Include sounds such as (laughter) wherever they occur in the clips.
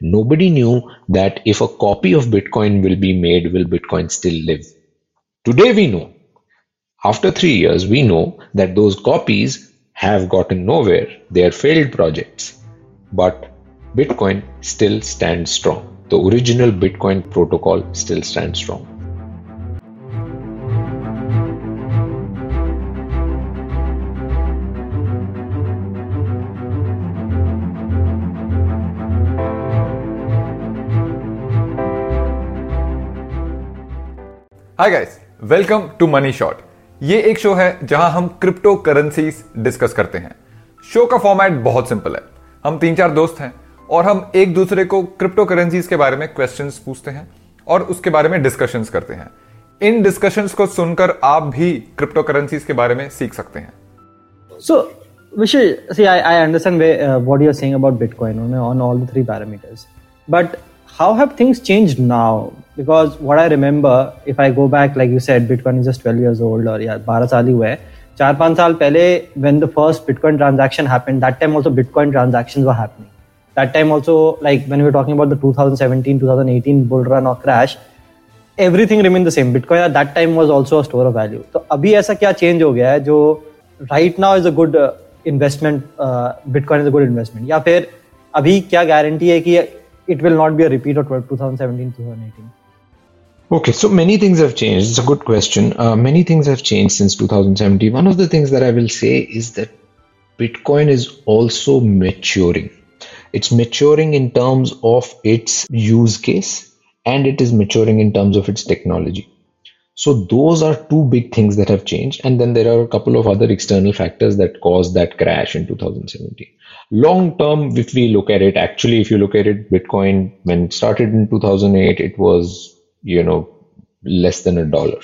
nobody knew that if a copy of Bitcoin will be made, will Bitcoin still live? Today we know. After three years, we know that those copies have gotten nowhere. They are failed projects. But Bitcoin still stands strong. The original Bitcoin protocol still stands strong. Hi guys welcome to Money Shot ये एक show है जहाँ हम crypto currencies discuss करते हैं। Show का format बहुत simple है। हम तीन चार दोस्त हैं और हम एक दूसरे को क्रिप्टो करेंसीज के बारे में क्वेश्चन पूछते हैं और उसके बारे में डिस्कशंस करते हैं। इन डिस्कशंस को सुनकर आप भी क्रिप्टो करेंसीज के बारे में सीख सकते हैं। So Vishal, see, I, I understand where, uh, what you're saying about Bitcoin on all the three parameters. But how have things changed now? Because what I remember if I go back like you said bitcoin is twelve year old और यार बारह साल ही हुआ है चार पाँच साल पहले when the first bitcoin transaction happen that time also bitcoin transaction वो happening that time also like when you talking about the two thousand seventeen two thousand eighteen बोल रहा और crash everything remain the same bitcoin that time was also store of value तो अभी ऐसा क्या change हो गया है जो right now is a good investment bitcoin is a good investment या फिर अभी क्या गारंटी है कि it will not be a repeat of two thousand seventeen two thousand eighteen Okay, so many things have changed. It's a good question. Uh, many things have changed since 2017. One of the things that I will say is that Bitcoin is also maturing. It's maturing in terms of its use case and it is maturing in terms of its technology. So those are two big things that have changed. And then there are a couple of other external factors that caused that crash in 2017. Long term, if we look at it, actually, if you look at it, Bitcoin, when it started in 2008, it was, you know, less than a dollar.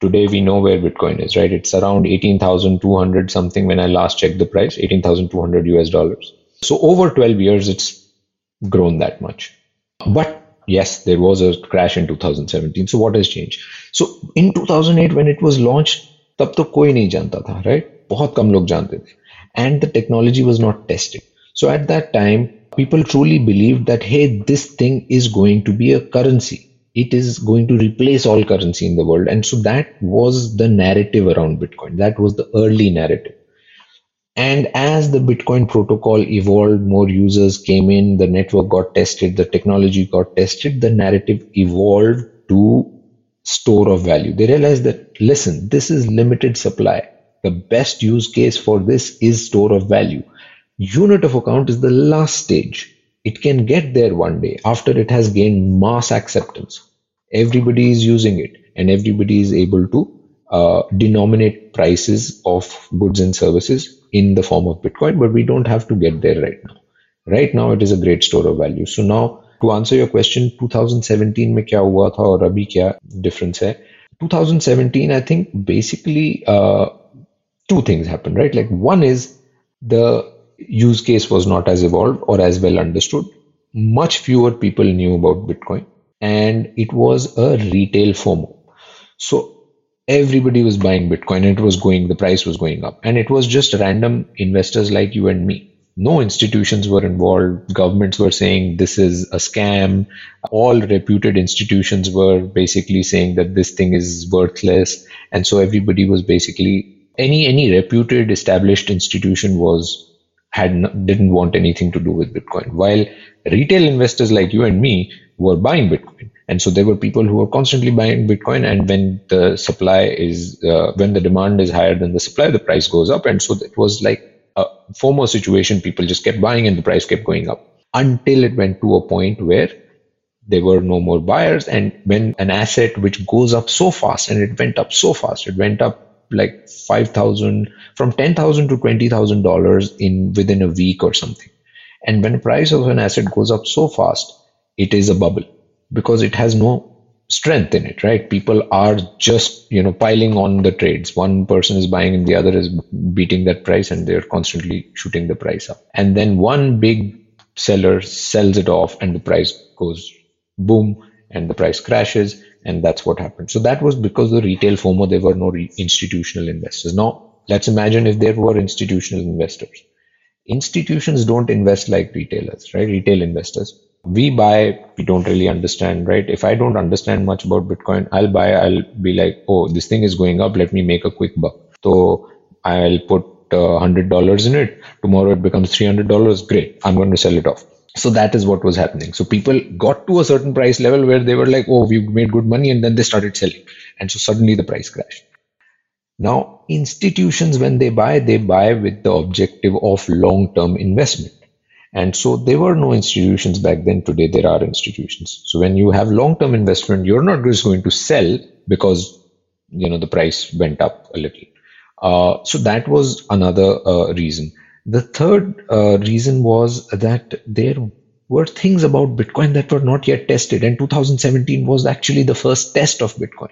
Today, we know where Bitcoin is, right? It's around 18,200 something when I last checked the price, 18,200 US dollars. So over 12 years, it's grown that much. But yes, there was a crash in 2017. So what has changed? So in 2008, when it was launched, तब तो कोई नहीं जानता था right बहुत कम लोग जानते थे and the technology was not tested. So at that time, people truly believed that, hey, this thing is going to be a currency. it is going to replace all currency in the world. And so that was the narrative around Bitcoin. That was the early narrative. And as the Bitcoin protocol evolved, more users came in, the network got tested, the technology got tested, the narrative evolved to store of value. They realized that, listen, this is limited supply the best use case for this is store of value. Unit of account is the last stage. It can get there one day after it has gained mass acceptance. Everybody is using it and everybody is able to uh, denominate prices of goods and services in the form of Bitcoin, but we don't have to get there right now. Right now, it is a great store of value. So now, to answer your question, 2017 में क्या हुआ था और अभी क्या difference है? 2017, I think basically uh, two things happen, right? Like one is the use case was not as evolved or as well understood. Much fewer people knew about Bitcoin and it was a retail FOMO. So everybody was buying Bitcoin and it was going, the price was going up. And it was just random investors like you and me. No institutions were involved. Governments were saying this is a scam. All reputed institutions were basically saying that this thing is worthless. And so everybody was basically any any reputed established institution was had didn't want anything to do with Bitcoin. While retail investors like you and me were buying Bitcoin, and so there were people who were constantly buying Bitcoin. And when the supply is uh, when the demand is higher than the supply, the price goes up. And so it was like a FOMO situation. People just kept buying, and the price kept going up until it went to a point where there were no more buyers. And when an asset which goes up so fast, and it went up so fast, it went up like 5000 from 10000 to $20000 in within a week or something. And when the price of an asset goes up so fast it is a bubble because it has no strength in it right? People are just you know piling on the trades. One person is buying and the other is beating that price and they're constantly shooting the price up. And then one big seller sells it off and the price goes boom and the price crashes and that's what happened. So that was because the retail FOMO, there were no re- institutional investors. Now, let's imagine if there were institutional investors. institutions don't invest like retailers, right? Retail investors. We buy, we don't really understand, right? If I don't understand much about Bitcoin, I'll buy, I'll be like, oh, this thing is going up. Let me make a quick buck. So I'll put uh, $100 in it. Tomorrow it becomes $300. Great. I'm going to sell it off. So that is what was happening. So people got to a certain price level where they were like, oh, we've made good money. And then they started selling. And so suddenly the price crashed. Now, institutions, when they buy, they buy with the objective of long term investment. And so there were no institutions back then. Today, there are institutions. So when you have long term investment, you're not just going to sell because, you know, the price went up a little. Uh, so that was another uh, reason. The third uh, reason was that there were things about Bitcoin that were not yet tested. And 2017 was actually the first test of Bitcoin.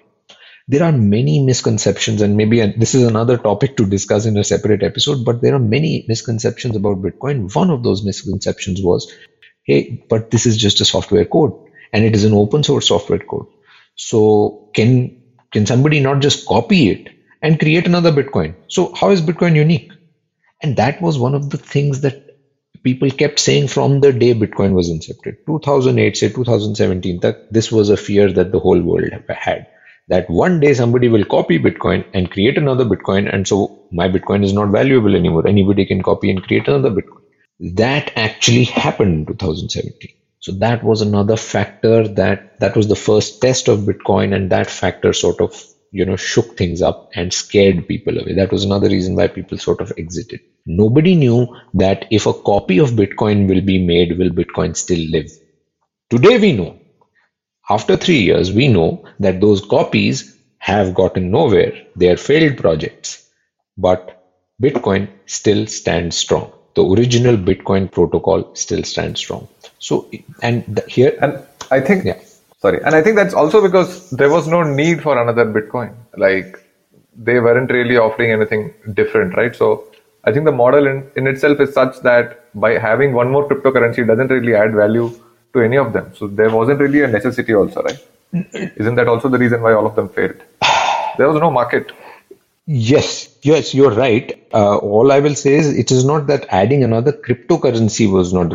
There are many misconceptions and maybe this is another topic to discuss in a separate episode but there are many misconceptions about bitcoin. One of those misconceptions was hey but this is just a software code and it is an open source software code. So can can somebody not just copy it and create another bitcoin? So how is bitcoin unique and that was one of the things that people kept saying from the day bitcoin was incepted 2008 say 2017 that this was a fear that the whole world had that one day somebody will copy Bitcoin and create another Bitcoin. And so my Bitcoin is not valuable anymore. Anybody can copy and create another Bitcoin. That actually happened in 2017. So that was another factor that that was the first test of Bitcoin, and that factor sort of you know shook things up and scared people away. That was another reason why people sort of exited. Nobody knew that if a copy of Bitcoin will be made, will Bitcoin still live? Today we know after three years, we know that those copies have gotten nowhere. They are failed projects. But Bitcoin still stands strong. The original Bitcoin protocol still stands strong. So, and the, here. And I think, yeah. Sorry. And I think that's also because there was no need for another Bitcoin. Like, they weren't really offering anything different, right? So, I think the model in, in itself is such that by having one more cryptocurrency doesn't really add value to any of them. So there wasn't really a necessity, also, right? Isn't that also the reason why all of them failed? There was no market. Yes, yes, you're right. Uh, all I will say is it is not that adding another cryptocurrency was not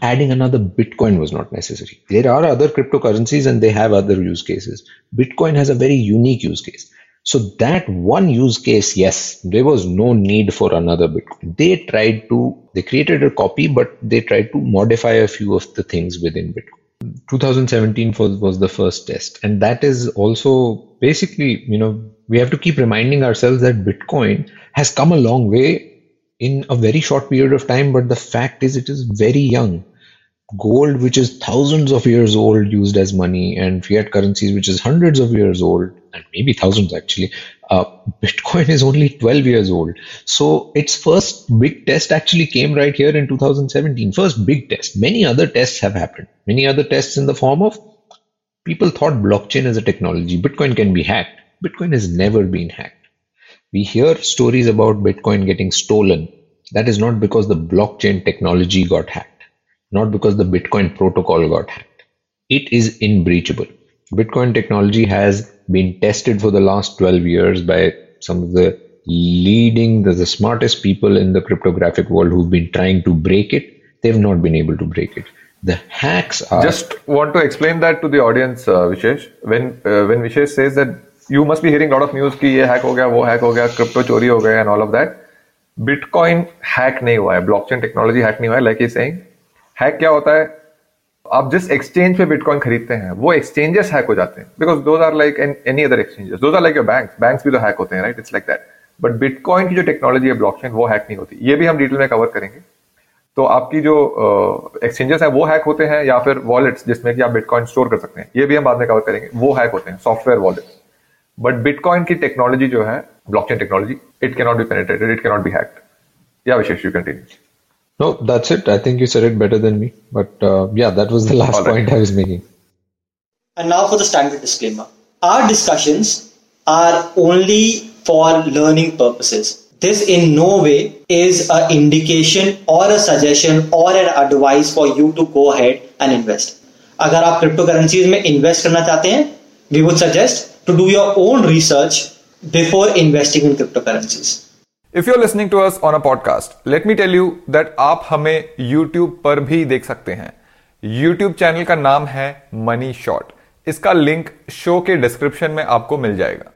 adding another Bitcoin was not necessary. There are other cryptocurrencies and they have other use cases. Bitcoin has a very unique use case. So that one use case, yes, there was no need for another Bitcoin. They tried to, they created a copy, but they tried to modify a few of the things within Bitcoin. 2017 was, was the first test. And that is also basically, you know, we have to keep reminding ourselves that Bitcoin has come a long way in a very short period of time. But the fact is, it is very young gold, which is thousands of years old, used as money, and fiat currencies, which is hundreds of years old, and maybe thousands actually. Uh, Bitcoin is only 12 years old. So its first big test actually came right here in 2017. First big test. Many other tests have happened. Many other tests in the form of people thought blockchain as a technology. Bitcoin can be hacked. Bitcoin has never been hacked. We hear stories about Bitcoin getting stolen. That is not because the blockchain technology got hacked not because the Bitcoin protocol got hacked. It is unbreachable. Bitcoin technology has been tested for the last 12 years by some of the leading, the, the smartest people in the cryptographic world who've been trying to break it. They've not been able to break it. The hacks are. Just want to explain that to the audience, uh, Vishesh. When uh, when Vishesh says that you must be hearing a lot of news कि ये hack हो गया, वो hack हो गया, crypto चोरी हो गया and all of that. Bitcoin hack नहीं हुआ है, blockchain technology hack नहीं हुआ है, like he's saying. हैक क्या होता है आप जिस एक्सचेंज पे बिटकॉइन खरीदते हैं वो एक्सचेंजेस हैक हो जाते हैं। Because those are like any other exchanges those are like your bank bank भी तो हैक होते हैं right it's like that but bitcoin की जो टेक्नोलॉजी है ब्लॉकचेन वो हैक नहीं होती। ये भी हम डिटेल में कवर करेंगे। तो आपकी जो एक्सचेंजेस uh, है वो हैक होते हैं या फिर वॉलेट्स जिसमें कि आप बिटकॉइन स्टोर कर सकते हैं। ये भी हम बाद में कवर करेंगे। वो हैक होते हैं सॉफ्टवेयर वॉलेट्स बट बिटकॉइन की टेक्नोलॉजी जो है blockchain technology it cannot be penetrated it cannot be hacked या विशेष you continue No, that's it. I think you said it better than me. But uh, yeah, that was the (laughs) last right. point I was making. And now for the standard disclaimer. Our discussions are only for learning purposes. This in no way is an indication or a suggestion or an advice for you to go ahead and invest. अगर आप crypto currencies में invest करना चाहते हैं we would suggest to do your own research before investing in crypto currencies if you are listening to us on a podcast let me tell you that आप हमें YouTube पर भी देख सकते हैं। यूट्यूब चैनल का नाम है मनी शॉट इसका लिंक शो के डिस्क्रिप्शन में आपको मिल जाएगा।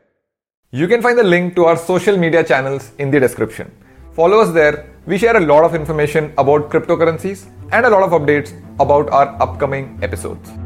You can find the link to our social media channels in the description follow us there we share a lot of information about cryptocurrencies and a lot of updates about our upcoming episodes.